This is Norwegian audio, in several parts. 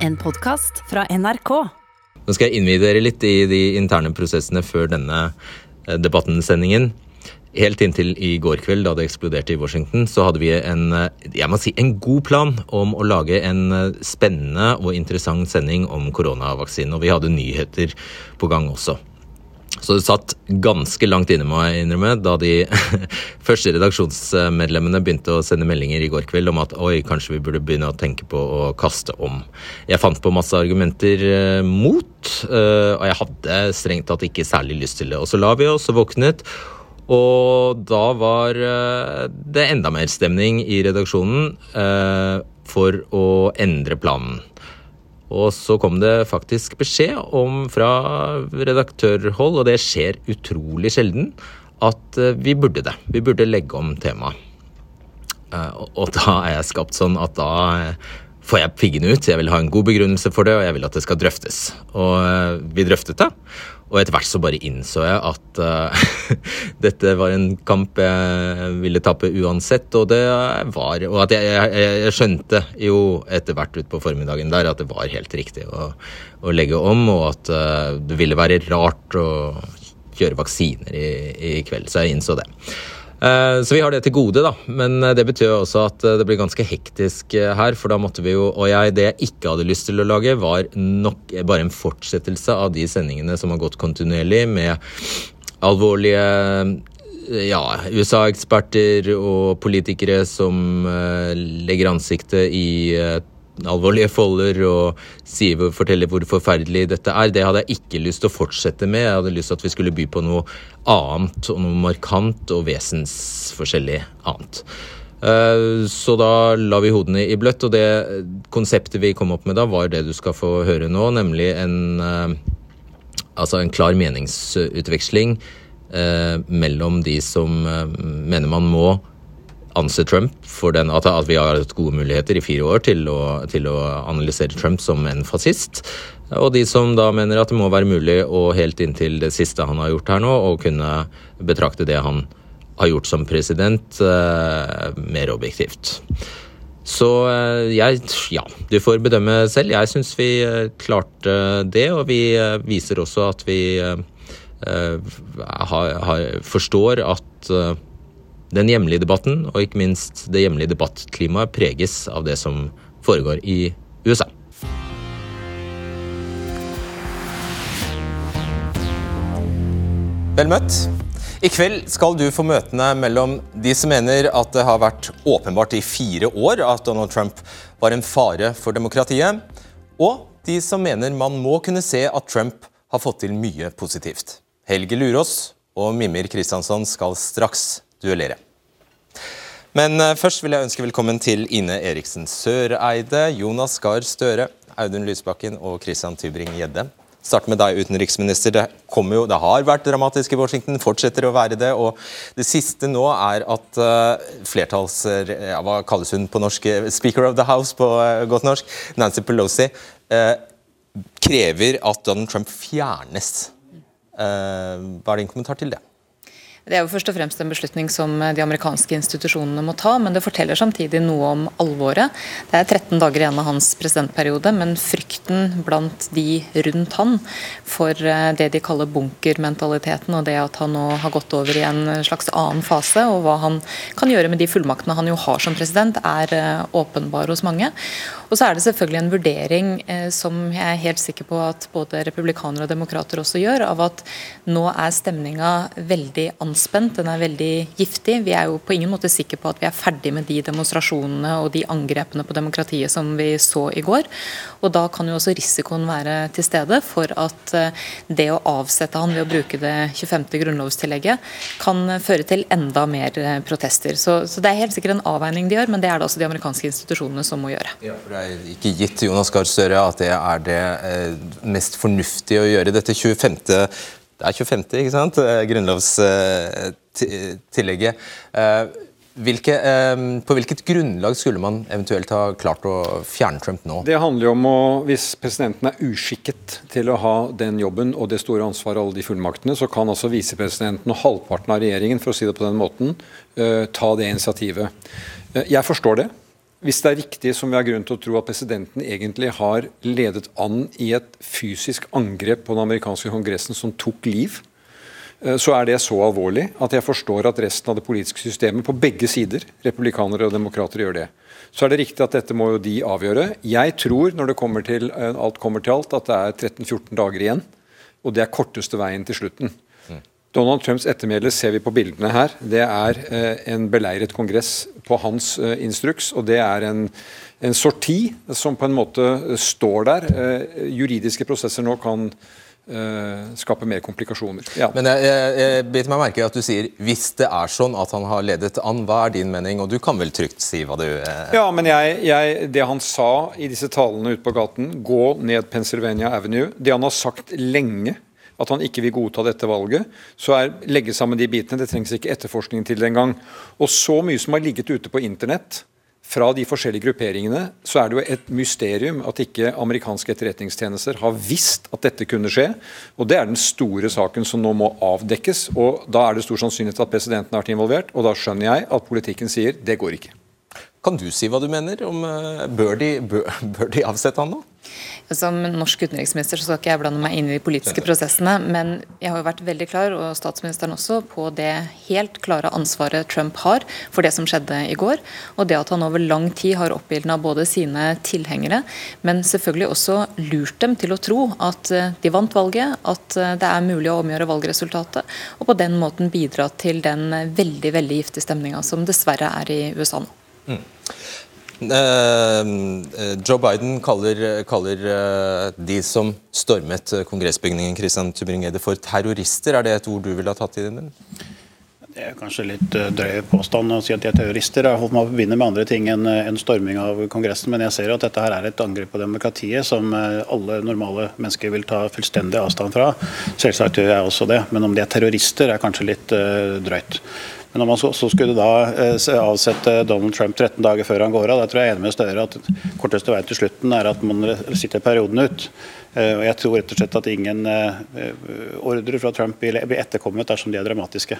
En podkast fra NRK. Nå skal jeg innvie dere litt i de interne prosessene før denne eh, debattensendingen. Helt inntil i går kveld, da det eksploderte i Washington, så hadde vi en, eh, jeg må si, en god plan om å lage en eh, spennende og interessant sending om koronavaksine. Og vi hadde nyheter på gang også. Så det satt ganske langt inne, må jeg innrømme, da de første redaksjonsmedlemmene begynte å sende meldinger i går kveld om at oi, kanskje vi burde begynne å tenke på å kaste om. Jeg fant på masse argumenter eh, mot, eh, og jeg hadde strengt tatt ikke særlig lyst til det. Og så la vi oss og våknet. Og da var eh, det enda mer stemning i redaksjonen for å endre planen. Og så kom det faktisk beskjed om fra redaktørhold, og det skjer utrolig sjelden, at eh, vi burde det. Vi burde legge om temaet. Eh, og da er jeg skapt sånn at da eh, får jeg piggene ut. Jeg vil ha en god begrunnelse for det, og jeg vil at det skal drøftes. Og vi drøftet det. Og etter hvert så bare innså jeg at uh, dette var en kamp jeg ville tappe uansett. Og det var Og at jeg, jeg, jeg skjønte jo etter hvert utpå formiddagen der at det var helt riktig å, å legge om, og at uh, det ville være rart å kjøre vaksiner i, i kveld. Så jeg innså det. Eh, så vi har det til gode, da. Men eh, det betyr også at eh, det blir ganske hektisk her. For da måtte vi jo Og jeg, det jeg ikke hadde lyst til å lage, var nok bare en fortsettelse av de sendingene som har gått kontinuerlig, med alvorlige ja, USA-eksperter og politikere som legger ansiktet i alvorlige folder og sier, forteller hvor forferdelig dette er. Det hadde jeg ikke lyst til å fortsette med. Jeg hadde lyst til at vi skulle by på noe annet og noe markant og vesensforskjellig annet. Eh, så da la vi hodene i bløtt, og det konseptet vi kom opp med da, var det du skal få høre nå, nemlig en, eh, altså en klar meningsutveksling eh, mellom de som mener man må anse Trump for den, at, vi har hatt gode muligheter i fire år til å, til å, analysere Trump som en fascist. Og de som da mener at det må være mulig å helt inntil det siste han har gjort her nå, å kunne betrakte det han har gjort som president, eh, mer objektivt. Så eh, jeg Ja, du får bedømme selv. Jeg syns vi eh, klarte det, og vi eh, viser også at vi eh, har, har, forstår at den hjemlige debatten, og ikke minst det hjemlige debattklimaet, preges av det som foregår i USA. Vel møtt. I kveld skal du få møtene mellom de som mener at det har vært åpenbart i fire år at Donald Trump var en fare for demokratiet, og de som mener man må kunne se at Trump har fått til mye positivt. Helge Lurås og Mimir Kristiansson skal straks duellere. Men eh, først vil jeg ønske velkommen til Ine Eriksen Søreide, Jonas Gahr Støre, Audun Lysbakken og Christian Tybring-Gjedde. Start med deg, utenriksminister. Det, jo, det, har vært dramatisk i Washington, fortsetter å være det. og Det siste nå er at uh, flertalls... Ja, hva kalles hun på norsk? Speaker of the House på uh, godt norsk. Nancy Pelosi. Uh, krever at Donald Trump fjernes. hva er din kommentar til det? Det er jo først og fremst en beslutning som de amerikanske institusjonene må ta, men det forteller samtidig noe om alvoret. Det er 13 dager igjen av hans presidentperiode, men frykten blant de rundt han for eh, det de kaller bunkermentaliteten, og det at han nå har gått over i en slags annen fase, og hva han kan gjøre med de fullmaktene han jo har som president, er eh, åpenbar hos mange. Og så er det selvfølgelig en vurdering eh, som jeg er helt sikker på at både republikanere og demokrater også gjør, av at nå er stemninga veldig anspent, den er veldig giftig. Vi er jo på ingen måte sikre på at vi er ferdig med de demonstrasjonene og de angrepene på demokratiet som vi så i går. Og da kan jo også risikoen være til stede for at eh, det å avsette han ved å bruke det 25. grunnlovstillegget kan føre til enda mer eh, protester. Så, så det er helt sikkert en avveining de gjør, men det er det også de amerikanske institusjonene som må gjøre. Ja, for det er ikke gitt Jonas Gahr Støre at det er det eh, mest fornuftige å gjøre. Dette 25. Det er 25., ikke sant? Eh, grunnlovstillegget. Eh, hvilke, på hvilket grunnlag skulle man eventuelt ha klart å fjerne Trump nå? Det handler jo om å, Hvis presidenten er uskikket til å ha den jobben og det store ansvaret og alle de fullmaktene, så kan altså visepresidenten og halvparten av regjeringen for å si det på den måten, ta det initiativet. Jeg forstår det. hvis det er riktig som vi har grunn til å tro at presidenten egentlig har ledet an i et fysisk angrep på den amerikanske kongressen som tok liv, eh, så er det så alvorlig at jeg forstår at resten av det politiske systemet på begge sider, republikanere og demokrater, gjør det. Så er det riktig at dette må jo de avgjøre. Jeg tror, når det kommer til, eh, alt kommer til alt, at det er 13-14 dager igjen. Og det er korteste veien til slutten. Donald Trumps ettermæle ser vi på bildene her. Det er eh, en beleiret kongress på hans eh, instruks, og det er en, en, sorti som på en måte står der. Eh, juridiske prosesser nå kan eh, skape mer komplikasjoner. Ja. Men jeg, jeg, jeg biter meg merke i at du sier hvis det er sånn at han har ledet an. Hva er din mening? Og du kan vel trygt si hva du eh... Ja, men jeg, det han sa i disse talene ute på gaten, gå ned Pennsylvania Avenue, det han har sagt lenge at han ikke vil godta dette valget, så er legge sammen de bitene. Det trengs ikke etterforskning til det engang. Og så mye som har ligget ute på internett fra de forskjellige grupperingene, så er det jo et mysterium at ikke amerikanske etterretningstjenester har visst at dette kunne skje. Og Det er den store saken som nå må avdekkes. og Da er det stor sannsynlighet at presidenten har vært involvert. og Da skjønner jeg at politikken sier det går ikke. Kan du si hva du mener? Om, eh, bør, de, bør, bør de avsette han nå? Som norsk utenriksminister så skal ikke jeg blande meg inn i de politiske prosessene, men jeg har jo vært veldig klar, og statsministeren også, på det helt klare ansvaret Trump har for det som skjedde i går. Og det at han over lang tid har oppildna både sine tilhengere, men selvfølgelig også lurt dem til å tro at eh, de vant valget, at eh, det er mulig å omgjøre valgresultatet, og på den måten bidra til den veldig, veldig giftige stemninga som dessverre er i USA nå. Mm. Eh, eh, Joe Biden kaller, kaller, eh, de som stormet kongressbygningen Christian Tubring-Gjedde for terrorister. Er det et ord du ville ha tatt i din munn? Det er kanskje litt drøy påstand å si at de er terrorister. Jeg holdt meg å med andre ting enn en storming av Kongressen, men jeg ser at dette her er et angrep på demokratiet som alle normale mennesker vil ta fullstendig avstand fra. Selvsagt gjør jeg også det, men om de er terrorister er kanskje litt drøyt. Men om man så skulle da eh, avsette Donald Trump 13 dager før han går av, da tror jeg jeg er enig med Støre at korteste veien til slutten er at man sitter perioden ut. Eh, og Jeg tror rett og slett at ingen eh, ordre fra Trump blir etterkommet dersom de er dramatiske.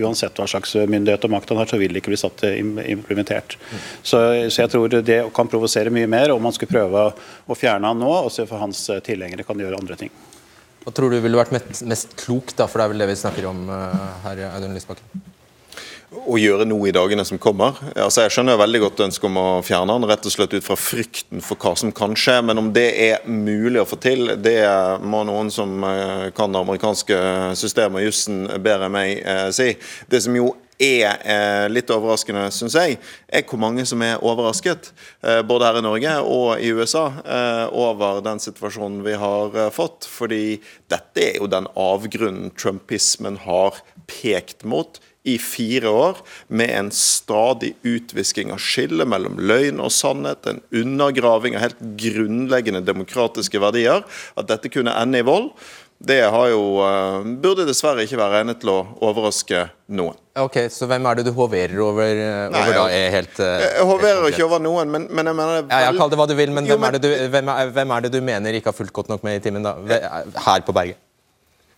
Uansett hva slags myndighet og makt han har, så vil det ikke bli satt implementert. Så, jeg tror det kan provosere mye mer om man skulle prøve å fjerne han nå, og se for hans tilhengere kan gjøre andre ting. Hva tror du ville vært mest klokt, da, for det er vel det vi snakker om her, Audun Lysbakken? Å gjøre noe i dagene som kommer. Altså jeg skjønner veldig godt ønsket om å fjerne den, rett og slett ut fra frykten for hva som kan skje. Men om det er mulig å få til, det må noen som eh, kan det amerikanske systemet og jussen bedre enn meg eh, si. Det som jo er eh, litt overraskende, syns jeg, er hvor mange som er overrasket, eh, både her i Norge og i USA, eh, over den situasjonen vi har eh, fått. Fordi dette er jo den avgrunnen trumpismen har pekt mot i fire år, med en stadig utvisking av skillet mellom løgn og sannhet, en undergraving av helt grunnleggende demokratiske verdier, at dette kunne ende i vold, det jo, uh, burde dessverre ikke være egnet til å overraske noen. Ok, Så hvem er det du hoverer over, Nei, over da? Er helt, uh, jeg hoverer ikke over noen, men, men jeg mener vel... ja, Kall det hva du vil, men, jo, hvem, er du, hvem, er, hvem, er det du, mener ikke har fulgt godt nok med i timen da? her på berget?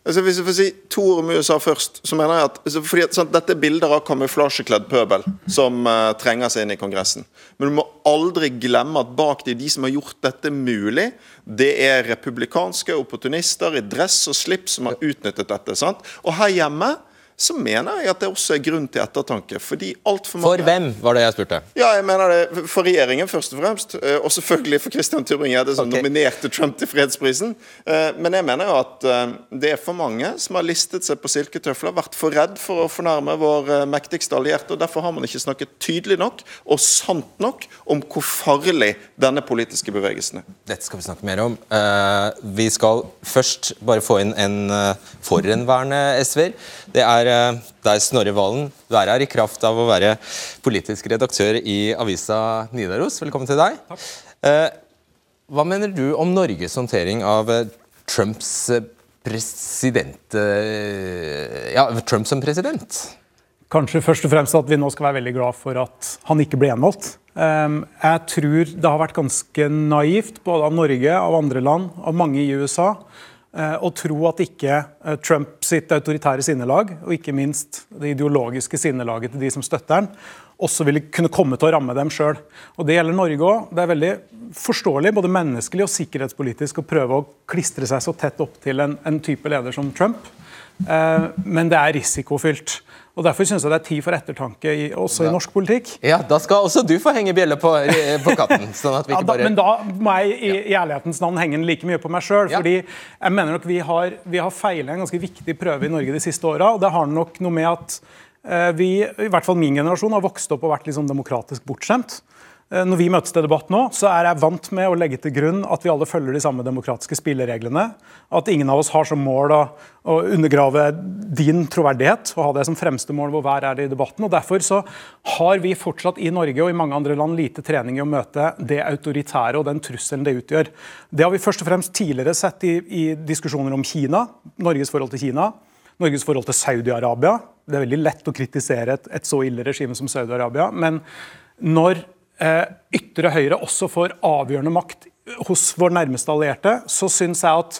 Altså, hvis jeg får si to ord om USA først, så mener jeg at altså, fordi at, sånn, Dette er bilder av kamuflasjekledd pøbel som uh, trenger seg inn i Kongressen. Men du må aldri glemme at bak de, de som har gjort dette mulig, det er republikanske opportunister i dress og slips som har utnyttet dette. sant? Og her hjemme så mener jeg at det også er grunn til ettertanke. fordi alt For mange... For hvem, var det jeg spurte? Ja, jeg mener det For regjeringen, først og fremst. Eh, og selvfølgelig for Christian Tybring-Gjedde, som okay. nominerte Trump til fredsprisen. Eh, men jeg mener jo at eh, det er for mange som har listet seg på silketøfler, vært for redd for å fornærme vår mektigste allierte. og Derfor har man ikke snakket tydelig nok og sant nok om hvor farlig denne politiske bevegelsen er. Dette skal vi snakke mer om. Vi skal først bare få inn en forhenværende SV-er. Det er deg, Snorre Valen. Du er her i kraft av å være politisk redaktør i avisa Nidaros. Velkommen til deg. Takk. Eh, hva mener du om Norges håndtering av eh, Trumps president Ja, Trump som president? Kanskje først og fremst at vi nå skal være veldig glad for at han ikke ble gjenvalgt. Jeg tror det har vært ganske naivt, både av Norge, av andre land, av mange i USA, og tro at ikke Trump sitt autoritære sinnelag, og ikke minst det ideologiske sinnelaget til de som støtter han, også ville kunne komme til å ramme dem sjøl. Det gjelder Norge òg. Det er veldig forståelig, både menneskelig og sikkerhetspolitisk, å prøve å klistre seg så tett opp til en, en type leder som Trump. Eh, men det er risikofylt. Og Derfor syns jeg det er tid for ettertanke i, også i norsk politikk. Ja, Da skal også du få henge bjelle på, på katten. sånn at vi ikke bare... Ja, da, men da må jeg i, i ærlighetens navn henge den like mye på meg sjøl. Ja. Fordi jeg mener nok vi har, vi har feilet en ganske viktig prøve i Norge de siste åra. Og det har nok noe med at eh, vi, i hvert fall min generasjon, har vokst opp og vært liksom demokratisk bortskjemt. Eh, når vi møtes til debatt nå, så er jeg vant med å legge til grunn at vi alle følger de samme demokratiske spillereglene. At ingen av oss har som mål å, å undergrave din troverdighet og ha det som fremste mål hvor hver er det i debatten. og Derfor så har vi fortsatt i Norge og i mange andre land lite trening i å møte det autoritære og den trusselen det utgjør. Det har vi først og fremst tidligere sett i, i diskusjoner om Kina, Norges forhold til Kina. Norges forhold til Saudi-Arabia. Det er veldig lett å kritisere et, et så ille regime som Saudi-Arabia. Men når ytre høyre også får avgjørende makt hos vår nærmeste allierte, så syns jeg at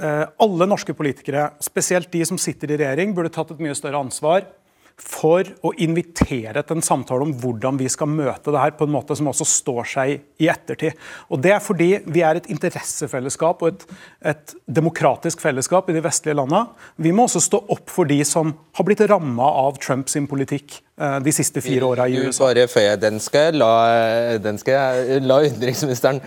eh, alle norske politikere, spesielt de som sitter i regjering, burde tatt et mye større ansvar for å invitere til en samtale om hvordan vi skal møte det her på en måte som også står seg i ettertid. Og Det er fordi vi er et interessefellesskap og et, et demokratisk fellesskap i de vestlige landene. Vi må også stå opp for de som har blitt ramma av Trumps politikk Eh, de siste fire åra i USA. Bare før den skal jeg la, den skal jeg la utenriksministeren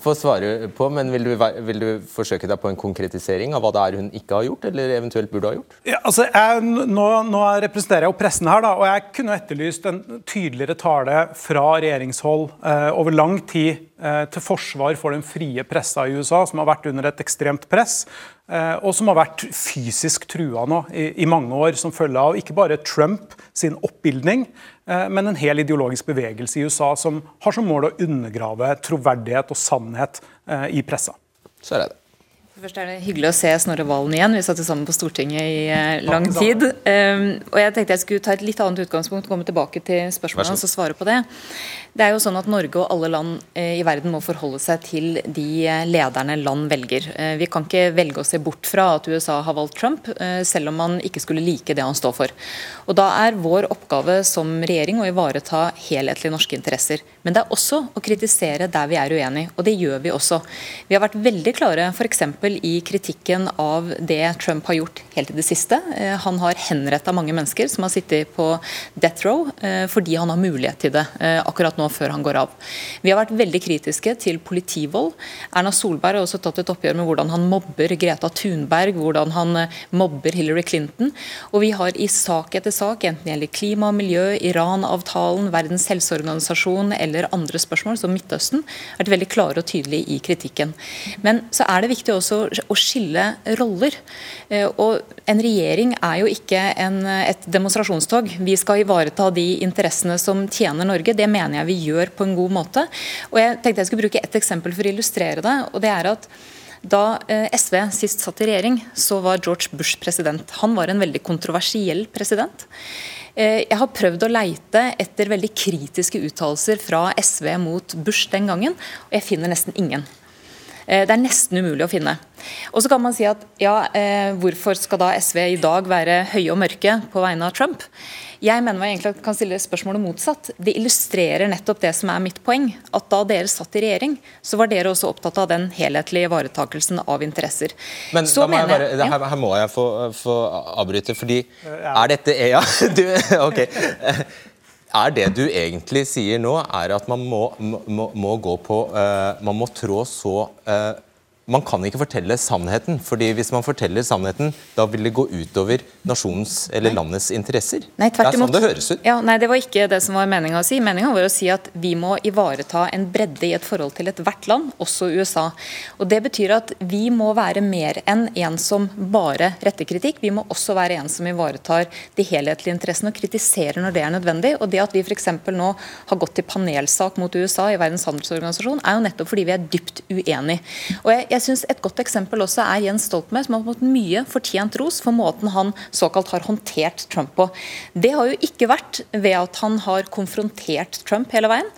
få svare på, men vil du, vil du, forsøke deg på en konkretisering av hva det er hun ikke har gjort, eller eventuelt burde ha gjort? Ja, altså, jeg, nå, nå, representerer jeg jo pressen her, da, og jeg kunne etterlyst en tydeligere tale fra regjeringshold eh, over lang tid eh, til forsvar for den frie pressa i USA, som har vært under et ekstremt press. Eh, og som har vært fysisk trua nå i, i, mange år, som følge av ikke bare Trump sin oppbildning, eh, men en hel ideologisk bevegelse i USA som har som mål å undergrave troverdighet og sannhet eh, i pressa. Så er det. Først er det hyggelig å se Snorre Valen igjen. Vi satt sammen på Stortinget i uh, lang tid. Um, og jeg tenkte jeg skulle ta et litt annet utgangspunkt, og komme tilbake til spørsmålet hans og svare på det. Det er jo sånn at Norge og alle land uh, i verden må forholde seg til de lederne land velger. Vi kan ikke velge å se bort fra at USA har valgt Trump, selv om man ikke skulle like det han står for. Og Da er vår oppgave som regjering å ivareta helhetlige norske interesser. Men det er også å kritisere der vi er uenige, og det gjør vi også. Vi har vært veldig klare f.eks i kritikken av det Trump har gjort helt i det siste. Eh, han har henretta mange mennesker som har sittet på death row eh, fordi han har mulighet til det eh, akkurat nå før han går av. Vi har vært veldig kritiske til politivold. Erna Solberg har også tatt et oppgjør med hvordan han mobber Greta Thunberg, hvordan han mobber Hillary Clinton. Og vi har i sak etter sak, enten det gjelder klima og miljø, Iran-avtalen, Verdens helseorganisasjon eller andre spørsmål som Midtøsten, vært veldig klare og tydelige i kritikken. Men så er det viktig også å skille roller. Eh, og En regjering er jo ikke en, et demonstrasjonstog. Vi skal ivareta de interessene som tjener Norge. Det mener jeg vi gjør på en god måte. Og jeg tenkte jeg skulle bruke ett eksempel for å illustrere det. og det er at da eh, SV sist satt i regjering, så var George Bush president. Han var en veldig kontroversiell president. Eh, jeg har prøvd å leite etter veldig kritiske uttalelser fra SV mot Bush den gangen, og jeg finner nesten ingen. Eh, det er nesten umulig å finne. Og så kan man si at ja, eh, hvorfor skal da SV i dag være høye og mørke på vegne av Trump? Jeg mener man egentlig kan stille spørsmålet motsatt. Det illustrerer nettopp det som er mitt poeng. At da dere satt i regjering, så var dere også opptatt av den helhetlige ivaretakelsen av interesser. Men så må mener, bare, her, her, må jeg få, få avbryte, fordi er dette EA? du, ok. Er det du egentlig sier nå, er at man må, må, må gå på uh, Man må trå så uh, man kan ikke fortelle sannheten. fordi Hvis man forteller sannheten, da vil det gå utover nasjonens eller landets interesser. Nei, det er sånn det høres ut. Ja, nei, Det var ikke det som var meninga å si. Meninga var å si at vi må ivareta en bredde i et forhold til ethvert land, også USA. Og Det betyr at vi må være mer enn en som bare retter kritikk. Vi må også være en som ivaretar de helhetlige interessene og kritiserer når det er nødvendig. Og Det at vi f.eks. nå har gått til panelsak mot USA i Verdens handelsorganisasjon, er jo nettopp fordi vi er dypt uenige. Og jeg, jeg synes Et godt eksempel også er Jens Stoltenberg, som har fått mye fortjent ros for måten han såkalt har håndtert Trump på. Det har jo ikke vært ved at han har konfrontert Trump hele veien,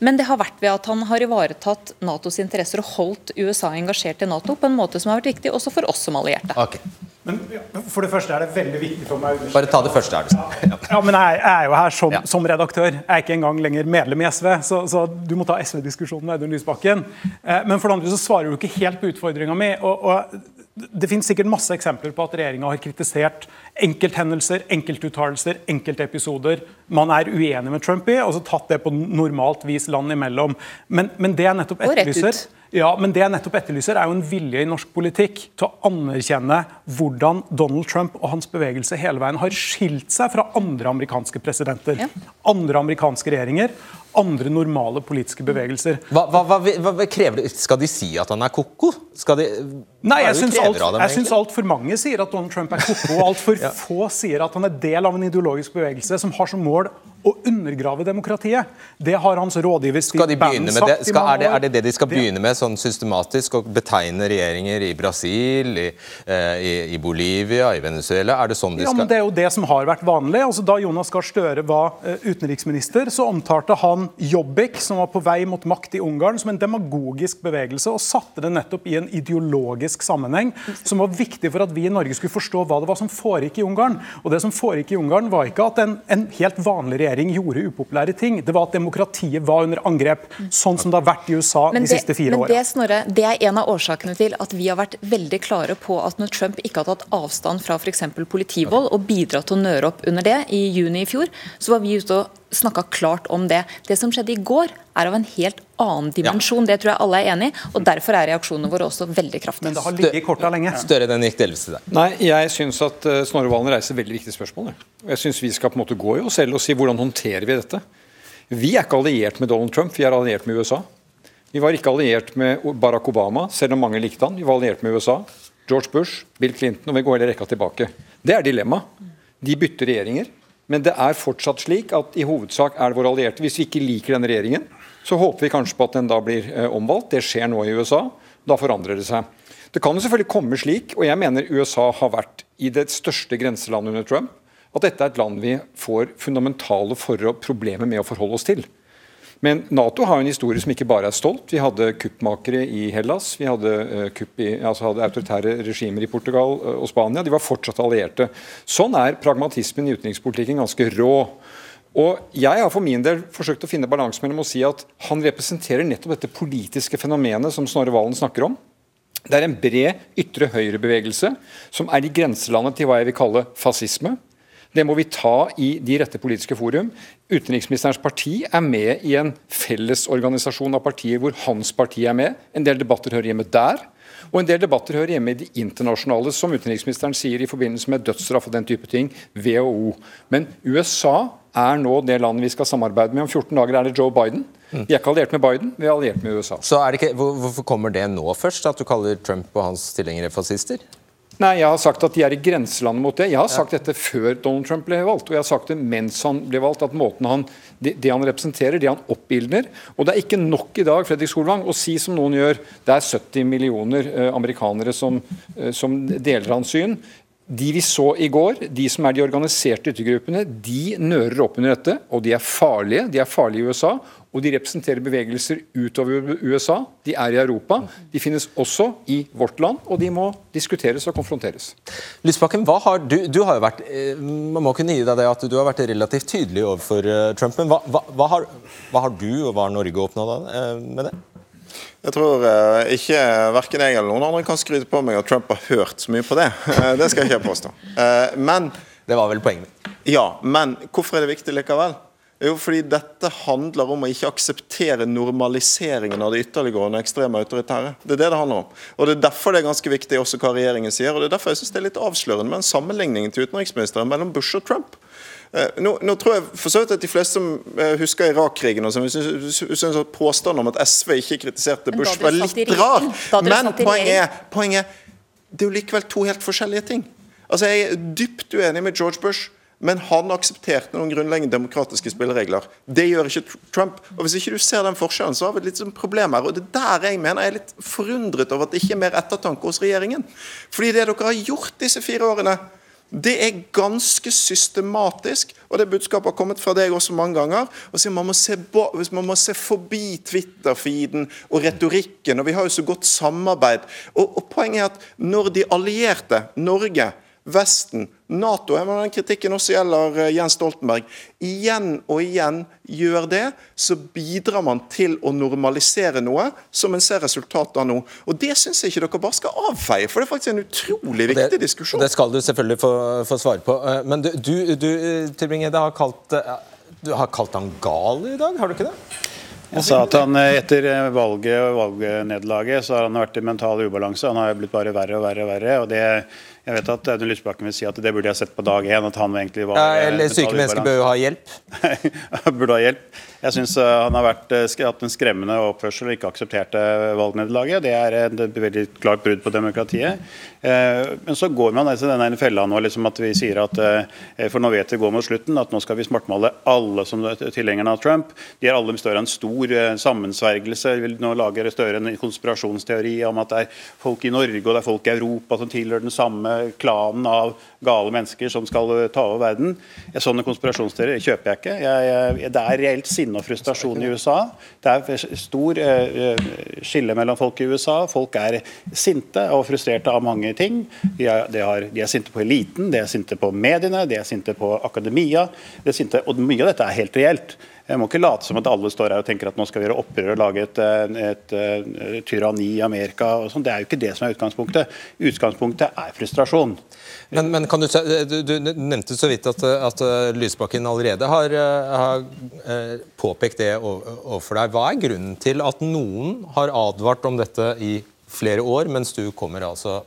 men det har vært ved at han har ivaretatt Natos interesser og holdt USA engasjert i Nato på en måte som har vært viktig også for oss som allierte. Okay. Men For det første er det veldig viktig for meg Bare ta det første. Ja, ja men jeg, er jo her som, som, redaktør. Jeg er ikke engang lenger medlem i SV, så, så du må ta SV-diskusjonen med Audun Lysbakken. Eh, men for det andre så svarer du ikke helt på utfordringa mi. Og, og, det finnes sikkert masse eksempler på at regjeringa har kritisert enkelthendelser, enkeltuttalelser, enkeltepisoder man er uenig med Trump i, og så tatt det på normalt vis land imellom. Men, men det jeg nettopp etterlyser ja, men det jeg nettopp etterlyser, er jo en vilje i norsk politikk til å anerkjenne hvordan Donald Trump og hans bevegelse hele veien har skilt seg fra andre amerikanske presidenter. Ja. Andre amerikanske regjeringer andre normale politiske bevegelser. Hva, hva, hva, hva, krever det? Skal de si at han er ko-ko? Nei, jeg syns altfor alt for mange sier at Donald Trump er ko-ko. Altfor ja. få sier at han er del av en ideologisk bevegelse som har som mål å undergrave demokratiet. Det har hans rådgiver Steve Bannon sagt det? Skal, er, det, er, det, det de skal begynne med sånn systematisk? Å betegne regjeringer i Brasil, i, eh, i, i, Bolivia, i Venezuela? Er det sånn de skal Ja, men Det er jo det som har vært vanlig. Altså, da Jonas Gahr Støre var uh, utenriksminister, så omtalte han Jobbik, som var på vei mot makt i Ungarn, som en demagogisk bevegelse, og satte det nettopp i en ideologisk sammenheng som var viktig for at vi i Norge skulle forstå hva det var som foregikk i Ungarn. Og det som foregikk i Ungarn, var ikke at en, en helt vanlig regjering regjering gjorde upopulære ting. Det var at demokratiet var under angrep, sånn som det har vært i USA men de det, siste fire årene. Men det, Snorre, det er en av årsakene til at vi har vært veldig klare på at når Trump ikke har tatt avstand fra f.eks. politivold og bidratt til å nøre opp under det i juni i fjor, så var vi ute og snakka klart om det. Det som skjedde i går, er av en helt annen dimensjon. Ja. Det tror jeg alle er enig i. og Derfor er reaksjonene våre også veldig kraftige. Men det har ligget i korta lenge. Større enn gikk delvis til deg. Nei, jeg syns at uh, Snorre Valen reiser veldig viktige spørsmål. Jeg syns vi skal på en måte gå i oss selv og si hvordan håndterer vi dette. Vi er ikke alliert med Donald Trump, vi er alliert med USA. Vi var ikke alliert med Barack Obama, selv om mange likte han. Vi var alliert med USA. George Bush, Bill Clinton, og vi går hele rekka tilbake. Det er dilemmaet. De bytter regjeringer. Men det er fortsatt slik at i hovedsak er det våre allierte. Hvis vi ikke liker denne regjeringen, så håper vi kanskje på at den da blir eh, omvalgt. Det skjer nå i USA. Da forandrer det seg. Det kan jo selvfølgelig komme slik, og jeg mener USA har vært i det største grenselandet under Trump, at dette er et land vi får fundamentale problemer med å forholde oss til. Men Nato har en historie som ikke bare er stolt. Vi hadde kuppmakere i Hellas. Vi hadde, uh, i, altså hadde autoritære regimer i Portugal uh, og Spania. De var fortsatt allierte. Sånn er pragmatismen i utenrikspolitikken ganske rå. Og Jeg har for min del forsøkt å finne balanse mellom å si at han representerer nettopp dette politiske fenomenet som Snorre Valen snakker om. Det er en bred ytre høyre-bevegelse som er i grenselandet til hva jeg vil kalle fascisme. Det må vi ta i de rette politiske forum. Utenriksministerens parti er med i en fellesorganisasjon av partier hvor hans parti er med. En del debatter hører hjemme der. Og en del debatter hører hjemme i de internasjonale, som utenriksministeren sier i forbindelse med dødsstraff og den type ting, WHO. Men USA er nå det landet vi skal samarbeide med. Om 14 dager er det Joe Biden. Vi er ikke alliert med Biden, vi er alliert med USA. Så ikke, Hvorfor kommer det nå først, at du kaller Trump og hans tilhengere fascister? Nei, Jeg har sagt at de er i grenselandet mot det. Jeg har sagt dette før Donald Trump ble valgt. Og jeg har sagt det mens han ble valgt, at måten han, det, det han representerer, det han oppildner Og det er ikke nok i dag Fredrik Solvang, å si som noen gjør, det er 70 millioner eh, amerikanere som, eh, som deler hans syn. De vi så i går, de som er de organiserte yttergruppene, de nører opp under dette. Og de er farlige. De er farlige i USA. Og de representerer bevegelser utover USA. De er i Europa. De finnes også i vårt land, og de må diskuteres og konfronteres. Lysbakken, har du, du har jo vært, eh, Man må kunne gi deg det at du har vært relativt tydelig overfor eh, Trump. Men hva, hva, hva, har, hva har, du og hva har Norge oppnådd eh, med det? Jeg tror ikke verken jeg eller noen andre kan skryte på meg at Trump har hørt så mye på det. Det skal jeg ikke påstå. Men Det var vel poenget mitt. Ja, men hvorfor er det viktig likevel? Jo, fordi dette handler om å ikke akseptere normaliseringen av det ytterliggående ekstreme autoritære. Det er det det handler om. Og Det er derfor det er ganske viktig også hva regjeringen sier. og Det er derfor jeg synes det er litt avslørende med en sammenligning til utenriksministeren mellom Bush og Trump. Eh, nå, nå, tror jeg for så vidt at de fleste som eh, husker Irak-krigen og sånn, syns at påstanden om at SV ikke kritiserte Bush, var litt rar. Men poenget er, poenget er det er jo likevel to helt forskjellige ting. Altså Jeg er dypt uenig med George Bush men han aksepterte noen grunnleggende demokratiske spilleregler. Det gjør ikke Trump. Og Hvis ikke du ser den forskjellen, så har vi et litt sånn problem her. Og det er der jeg mener jeg er litt forundret over at det ikke er mer ettertanke hos regjeringen. Fordi det dere har gjort disse fire årene, det er ganske systematisk, og det budskapet har kommet fra deg også mange ganger. og sier man må se, man må se forbi Twitter-feeden og retorikken, og vi har jo så godt samarbeid. Og, og Poenget er at når de allierte, Norge, Vesten, Nato jeg mener den Kritikken også gjelder eh, Jens Stoltenberg. Igjen og igjen gjør det, så bidrar man til å normalisere noe som en ser resultatet av nå. Og Det syns jeg ikke dere bare skal avfeie, for det er faktisk en utrolig viktig det, diskusjon. Det skal du selvfølgelig få, få svare på. Eh, men du, du, du Tybring-Gjedde, har, kalt, eh, du har kalt han gal i dag, har du ikke det? Jeg sa at han etter valget og valgnederlaget så har han vært i mental ubalanse. Han har blitt bare verre og verre og verre. og det jeg vet at Audun Lysbakken vil si at det burde jeg sett på dag én. at han egentlig var... Eller syke mennesker bør jo ha hjelp? burde ha hjelp. Jeg syns eh, han har vært, eh, hatt en skremmende oppførsel og ikke aksepterte valgnederlaget. Det er et veldig klart brudd på demokratiet. Eh, men så går man altså denne fella nå, liksom at vi sier at For nå vet vi går mot slutten, at nå skal vi smartmale alle som er tilhengerne av Trump. De er alle Støre en stor sammensvergelse. Vil nå lager Støre en konspirasjonsteori om at det er folk i Norge og det er folk i Europa som tilhører den samme klanen av gale mennesker som skal ta over verden. Sånne konspirasjonsteorier kjøper jeg ikke. Jeg, jeg, det er reelt sinne og frustrasjon i USA. Det er stor uh, skille mellom folk i USA. Folk er sinte og frustrerte av mange ting. De er, de har, de er, sinte på eliten, de er sinte på mediene, de er sinte på akademia. De er sinte, og mye av dette er helt reelt. Jeg må ikke late som at alle står her og tenker at nå skal vi gjøre opprør og lage et, et, et, et tyranni i Amerika. og sånn. Det er jo ikke det som er utgangspunktet. Utgangspunktet er frustrasjon. Men, men du, du, du, nevnte så vidt at, at Lysbakken allerede har, har, eh, påpekt det overfor deg. Hva er grunnen til at noen har advart om dette i flere år, mens du kommer altså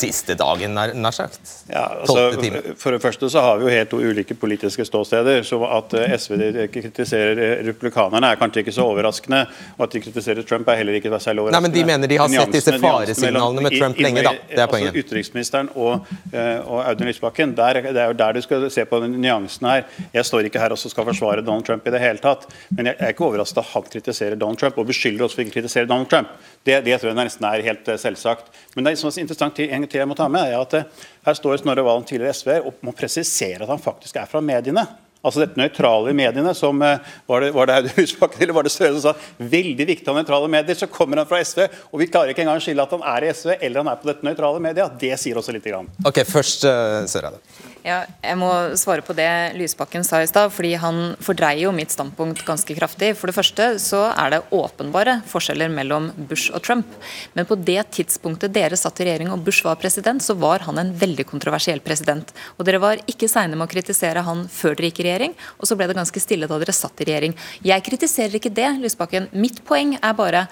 Siste dagen, nær, nær sagt. Ja, altså, for det første så har vi jo helt to ulike politiske ståsteder. så At eh, SV kritiserer republikanerne er kanskje ikke så overraskende. Og at de kritiserer Trump er heller ikke særlig overraskende. Nei, men De mener de har sett disse faresignalene med Trump lenge, da. Det er altså, poenget. Altså, utenriksministeren og, eh, og Audun Lysbakken, der, det er jo der du skal se på nyansene her. Jeg står ikke her og skal forsvare Donald Trump i det hele tatt. Men jeg er ikke overrasket at han kritiserer Donald Trump, og beskylder oss for å kritisere Donald Trump. Det, det tror jeg nesten er helt eh, selvsagt. Men det er interessant en til jeg må ta med, er at eh, her står Snorre Valen, tidligere SV, og må presisere at han faktisk er fra mediene. Altså dette nøytrale mediene, som eh, Var det, var Audun Husbakken eller var det Støre som sa veldig viktig av nøytrale medier? Så kommer han fra SV, og vi klarer ikke engang å skille at han er i SV eller han er på dette nøytrale media. Det sier også litt. Grann. Ok, først uh. Ja, jeg må svare på det Lysbakken sa i stad, fordi han fordreier jo mitt standpunkt ganske kraftig. For det første så er det åpenbare forskjeller mellom Bush og Trump. Men på det tidspunktet dere satt i regjering og Bush var president, så var han en veldig kontroversiell president. Og dere var ikke seine med å kritisere han før dere gikk i regjering, og så ble det ganske stille da dere satt i regjering. Jeg kritiserer ikke det, Lysbakken. Mitt poeng er bare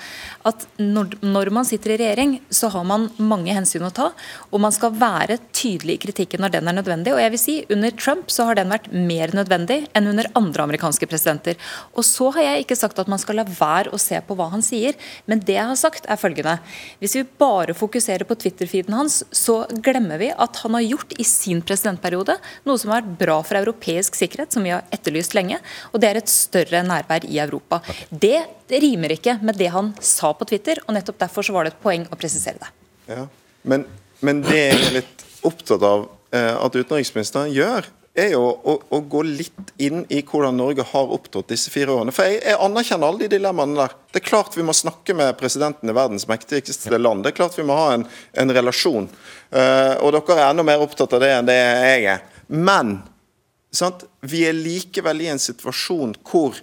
at når, når man sitter i regjering, så har man mange hensyn å ta, og man skal være tydelig i kritikken når den er nødvendig. Og jeg vil si, Under Trump så har den vært mer nødvendig enn under andre amerikanske presidenter. Og så har jeg ikke sagt at man skal la være å se på hva han sier, men det jeg har sagt er følgende. Hvis vi bare fokuserer på Twitter-feeden hans, så glemmer vi at han har gjort i sin presidentperiode noe som har vært bra for europeisk sikkerhet, som vi har etterlyst lenge, og det er et større nærvær i Europa. Det rimer ikke med det han sa på Twitter, og nettopp derfor så var det et poeng å presisere det. Ja, men, men det jeg er litt opptatt av at utenriksministeren gjør, er jo å, å, gå litt inn i hvordan Norge har opptrådt disse fire årene. For jeg, jeg, anerkjenner alle de dilemmaene der. Det er klart vi må snakke med presidenten i verdens mektigste land. Det er klart vi må ha en, en relasjon. Uh, og dere er enda mer opptatt av det enn det jeg er. Men sant? vi er likevel i en situasjon hvor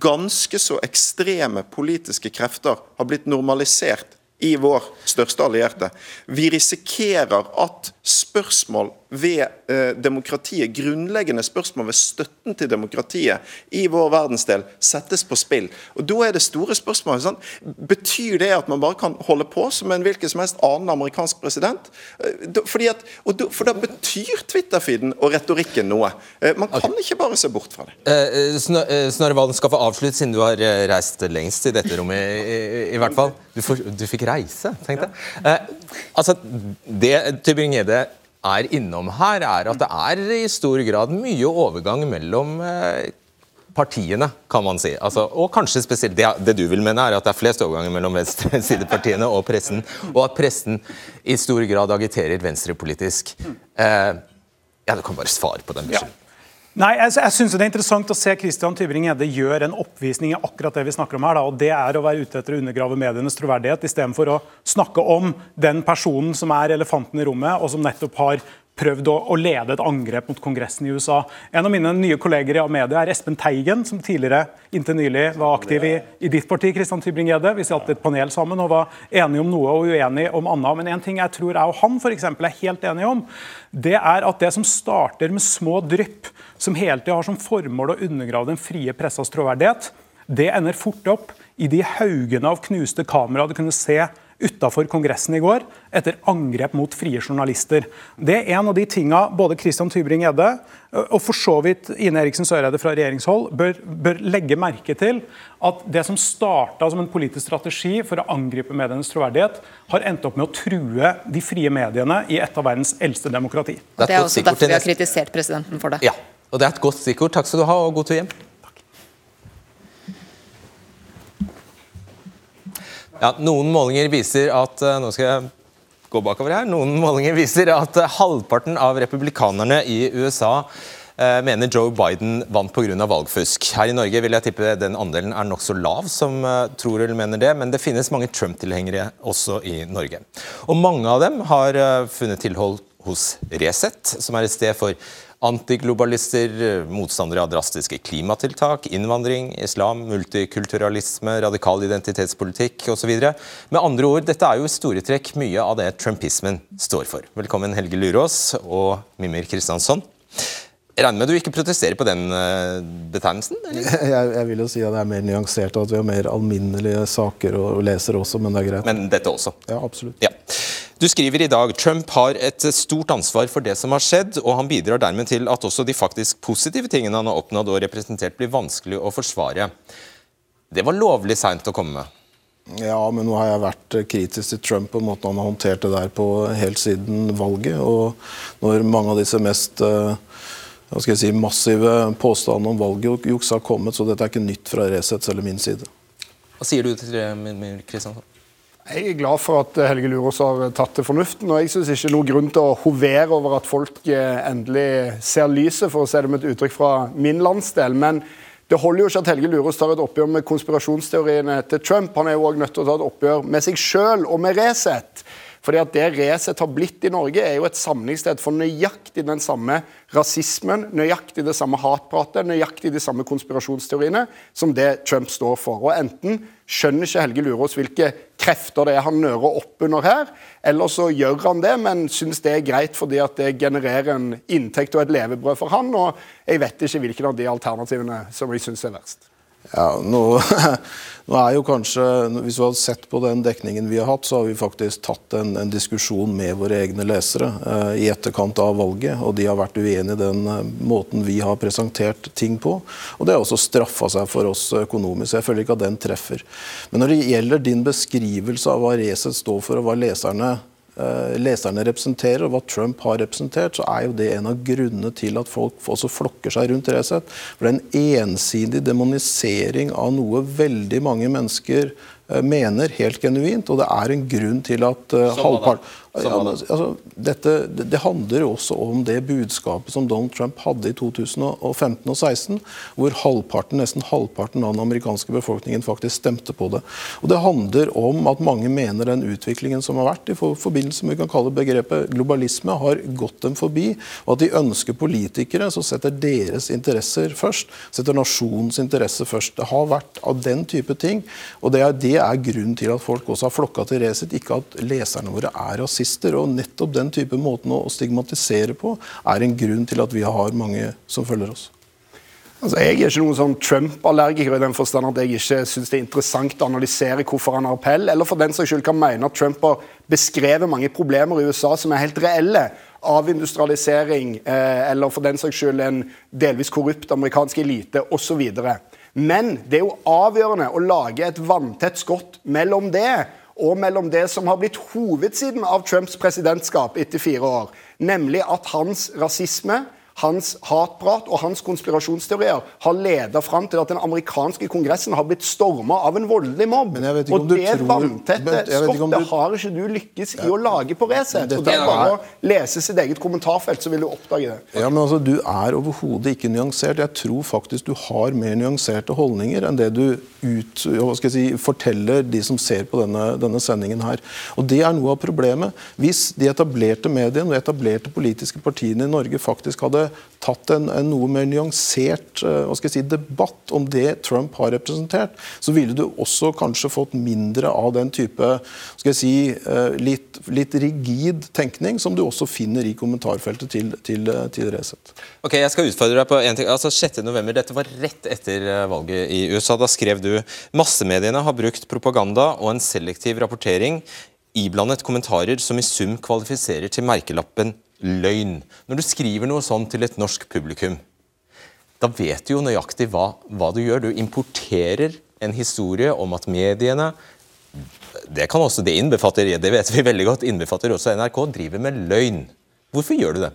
ganske så ekstreme politiske krefter har blitt normalisert i vår største allierte. Vi risikerer at spørsmål ved eh, demokratiet, grunnleggende spørsmål ved støtten til demokratiet i vår verdensdel, settes på spill. Og Da er det store spørsmålet sånn, Betyr det at man bare kan holde på som en hvilken som helst annen amerikansk president? Eh, fordi at, da, for da betyr Twitter-feeden og retorikken noe. Eh, man kan okay. ikke bare se bort fra det. Eh, eh Snorre Valen skal få avslutte, siden du har reist lengst i dette rommet, i, i, i hvert fall. Du, får, du fikk reise, tenkte jeg. Eh, altså, det Tybring-Gjedde er innom her, er at det er i stor grad mye overgang mellom eh, partiene, kan man si. Altså, og kanskje spesielt det, det, du vil mene, er at det er flest overganger mellom venstresidepartiene og pressen, og at pressen i stor grad agiterer venstrepolitisk. Eh, ja, Du kan bare svare på den beskjeden. Ja. Nei, jeg, jeg synes Det er interessant å se Christian Tybring-Gjedde gjøre en oppvisning i akkurat det vi snakker om her. Da, og Det er å være ute etter å undergrave medienes troverdighet, istedenfor å snakke om den personen som er elefanten i rommet, og som nettopp har prøvd å, å, lede et angrep mot Kongressen i USA. En av mine nye kolleger i media er Espen Teigen, som tidligere inntil nylig var aktiv i, i ditt parti. Christian Tybring-Gjedde. Vi satt i et panel sammen og var enige om noe og uenige om annet. Men en ting jeg tror jeg og han for eksempel, er helt enige om, det er at det som starter med små drypp, som hele tida har som formål å undergrave den frie pressas troverdighet, det ender fort opp i de haugene av knuste kamera du kunne se utafor Kongressen i går etter angrep mot frie journalister. Det er en av de tinga både Christian Tybring-Gjedde og for så vidt Ine Eriksen Søreide fra regjeringshold bør, bør, legge merke til at det som starta som en politisk strategi for å angripe medienes troverdighet, har endt opp med å true de frie mediene i et av verdens eldste demokrati. Det er, også derfor vi har kritisert presidenten for det. Ja, og det er et godt stikkord. Takk skal du ha, og god tur hjem. Ja, noen målinger viser at eh, nå skal jeg gå bakover her, noen målinger viser at eh, halvparten av republikanerne i USA eh, mener Joe Biden vant pga. valgfusk. Her i Norge vil jeg tippe den andelen er nokså lav, som tror eller mener det, men det finnes mange Trump-tilhengere også i Norge. Og mange av dem har funnet tilhold hos Resett, som er et sted for Antiglobalister, motstandere av drastiske klimatiltak, innvandring, islam, multikulturalisme, radikal identitetspolitikk osv. Med andre ord, dette er jo i store trekk mye av det trumpismen står for. Velkommen Helge Lurås og Mimir Kristiansson. Jeg regner med du ikke protesterer på den uh, betegnelsen? Jeg, jeg, vil jo si at det er mer nyansert, og at vi har mer alminnelige saker og, og leser også, men det er greit. Men dette også? Ja, absolutt. Ja. Du skriver i dag Trump har et stort ansvar for det som har skjedd, og han bidrar dermed til at også de faktisk positive tingene han har oppnådd og representert, blir vanskelig å forsvare. Det var lovlig seint å komme med. Ja, men nå har jeg vært kritisk til Trump og måten han har håndtert det der på helt siden valget. Og når mange av disse mest uh, hva skal jeg si, massive påstandene om valgjuks har kommet, så dette er ikke nytt fra Resets eller min side. Hva sier du til det, Kristiansson? Jeg er glad for at Helge Lurås har tatt til fornuften. og Jeg syns ikke noe grunn til å hovere over at folk eh, endelig ser lyset, for å se det med et uttrykk fra min landsdel. Men det holder jo ikke at Helge Lurås tar et oppgjør med konspirasjonsteoriene til Trump. Han er jo òg nødt til å ta et oppgjør med seg sjøl og med Resett. Fordi at Det Resett har blitt i Norge, er jo et samlingssted for nøyaktig den samme rasismen, nøyaktig det samme hatpratet, nøyaktig de samme konspirasjonsteoriene som det Trump står for. Og Enten skjønner ikke Helge Lurås hvilke krefter det er han nører opp under her, eller så gjør han det, men syns det er greit fordi at det genererer en inntekt og et levebrød for han. Og jeg vet ikke hvilken av de alternativene som jeg syns er verst. Ja, nå, nå, er jo kanskje, Hvis vi hadde sett på den dekningen vi har hatt, så har vi faktisk tatt en, en diskusjon med våre egne lesere eh, i etterkant av valget. og De har vært uenige i den eh, måten vi har presentert ting på. og Det har også straffa seg for oss økonomisk. Jeg føler ikke at den treffer. Men når det gjelder din beskrivelse av hva Resett står for, og hva leserne leserne representerer, og hva Trump har representert, så er jo det en av grunnene til at folk også flokker seg rundt Resett. For det er en ensidig demonisering av noe veldig mange mennesker Eh, mener helt genuint, og det er en grunn til at uh, halvpart men, altså, dette, det, handler også om det budskapet som Donald Trump hadde i 2015 og 2016, hvor halvparten, nesten halvparten av den amerikanske befolkningen faktisk stemte på det. Og Det handler om at mange mener den utviklingen som har vært i forbindelse med vi kan kalle begrepet globalisme, har gått dem forbi, og at de ønsker politikere som setter deres interesser først, setter nasjonens interesser først. Det har vært av den type ting. og det er det det er grunnen til at folk også har flokka til Resett, ikke at leserne våre er rasister. Og Nettopp den type måten å stigmatisere på er en grunn til at vi har mange som følger oss. Altså, jeg er ikke noen sånn Trump-allergiker i den forstand at jeg ikke syns det er interessant å analysere hvorfor han har appell, eller for den saks skyld kan mene at Trump har beskrevet mange problemer i USA som er helt reelle. Avindustrialisering, eh, eller for den saks skyld en delvis korrupt amerikansk elite osv. Men det er jo avgjørende å lage et vanntett skott mellom det og mellom det som har blitt hovedsiden av Trumps presidentskap etter fire år, nemlig at hans rasisme hans hatprat og hans konspirasjonsteorier har ledet fram til at den amerikanske kongressen har blitt storma av en voldelig mobb. Og det vanntette skottet du... har ikke du lykkes i å lage på Resett. Det er bare å lese sitt eget kommentarfelt, så vil du oppdage det. Ja, men altså, Du er overhodet ikke nyansert. Jeg tror faktisk du har mer nyanserte holdninger enn det du ut, si, forteller de som ser på denne, denne sendingen her. Og Det er noe av problemet. Hvis de etablerte mediene og etablerte politiske partiene i Norge faktisk hadde tatt en, en noe mer nyansert uh, si, debatt om det Trump har representert, så ville du også kanskje fått mindre av den type si, uh, litt, litt, rigid tenkning som du også finner i kommentarfeltet til, til, eh, til Resett. Ok, Jeg skal utfordre deg på en ting. Altså 6. november, Dette var rett etter valget i USA. Da skrev du massemediene har brukt propaganda og en selektiv rapportering iblandet kommentarer som i sum kvalifiserer til merkelappen løgn. Når du skriver noe sånn til et norsk publikum, da vet du jo nøyaktig hva, hva du gjør. Du importerer en historie om at mediene det kan også, det innbefatter, det vet vi veldig godt, innbefatter også NRK, driver med løgn. Hvorfor gjør du det?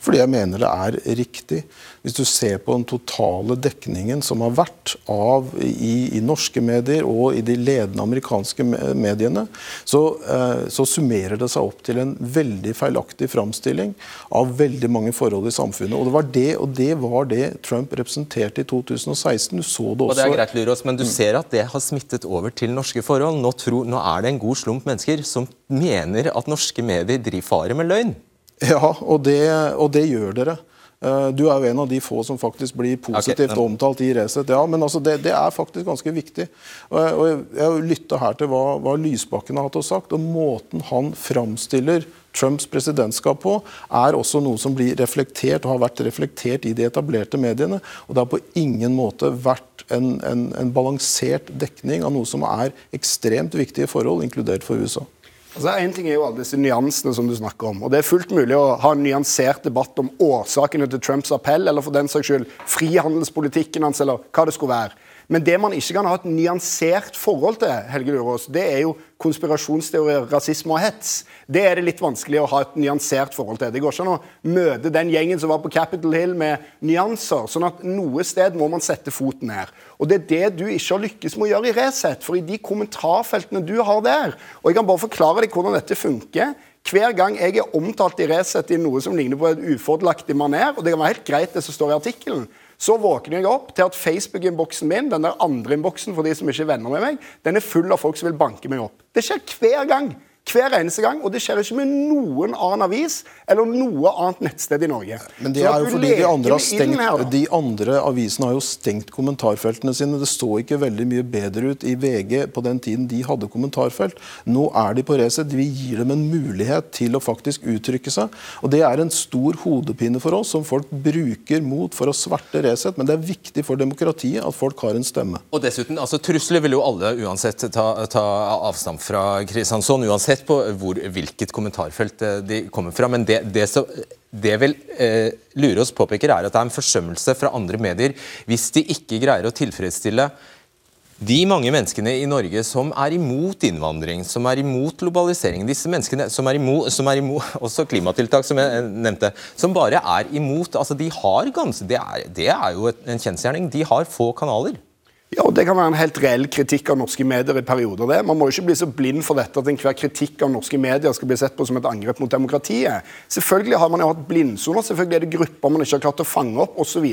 Fordi jeg mener det er riktig. Hvis du ser på den totale dekningen som har vært av i, i norske medier og i de ledende amerikanske mediene, så, eh, så, summerer det seg opp til en veldig feilaktig framstilling av veldig mange forhold i samfunnet. Og det var det, og det, var det Trump representerte i 2016. Du så det også. Og det er greit, Lurås, Men du ser at det har smittet over til norske forhold. Nå, tror, nå er det en god slump mennesker som mener at norske medier driver farer med løgn. Ja, og det, og det gjør dere. Eh, du er jo en av de få som faktisk blir positivt okay. omtalt i Resett. Ja, men altså det, det, er faktisk ganske viktig. Og jeg, jeg lytta her til hva, hva Lysbakken har hatt og sagt. og Måten han framstiller Trumps presidentskap på, er også noe som blir reflektert og har vært reflektert i de etablerte mediene. Og det har på ingen måte vært en, en, en balansert dekning av noe som er ekstremt viktige forhold, inkludert for USA. Altså, en ting er jo alle disse nyansene som du snakker om. og Det er fullt mulig å ha en nyansert debatt om årsakene til Trumps appell, eller for den saks skyld frihandelspolitikken hans, eller hva det skulle være. Men det man ikke kan ha et nyansert forhold til, Helge Lurås, det er jo konspirasjonsteorier, rasisme og hets. Det er det litt vanskelig å ha et nyansert forhold til. Det går ikke an å møte den gjengen som var på Capitol Hill med nyanser. sånn at noe sted må man sette foten ned. Og det er det du ikke har lykkes med å gjøre i Resett. For i de kommentarfeltene du har der Og jeg kan bare forklare deg hvordan dette funker. Hver gang jeg er omtalt i Resett i noe som ligner på et ufordelaktig maner, og det kan være helt greit det som står i artikkelen, så våkner jeg opp til at Facebook-innboksen min, den der andre innboksen for de som ikke er venner med meg, den er full av folk som vil banke meg opp. Det skjer hver gang. Hver eneste gang. Og det skjer ikke med noen annen avis eller noe annet nettsted i Norge. Men det er jo fordi de andre, stengt, her, de andre, avisene har jo stengt kommentarfeltene sine. Det så ikke veldig mye bedre ut i VG på den tiden de hadde kommentarfelt. Nå er de på racet. Vi gir dem en mulighet til å faktisk uttrykke seg. Og det er en stor hodepine for oss, som folk bruker mot for å sverte Resett. Men det er viktig for demokratiet at folk har en stemme. Og dessuten, altså Trusler vil jo alle uansett ta, ta avstand fra Kristiansson. uansett sett på hvor, hvilket kommentarfelt eh, de kommer fra. Men det, det, som det vel eh, Lurås påpeker, er at det er en forsømmelse fra andre medier hvis de ikke greier å tilfredsstille de mange menneskene i Norge som er imot innvandring, som er imot globalisering, disse menneskene som er imot, som er imot også klimatiltak, som jeg nevnte, som bare er imot altså de har ganske, Det er, det er jo en kjensgjerning. De har få kanaler. Ja, og Det kan være en helt reell kritikk av norske medier i perioder. det. Man må jo ikke bli så blind for dette at enhver kritikk av norske medier skal bli sett på som et angrep mot demokratiet. Selvfølgelig har man jo hatt blindsoner, selvfølgelig er det grupper man ikke har klart å fange opp osv.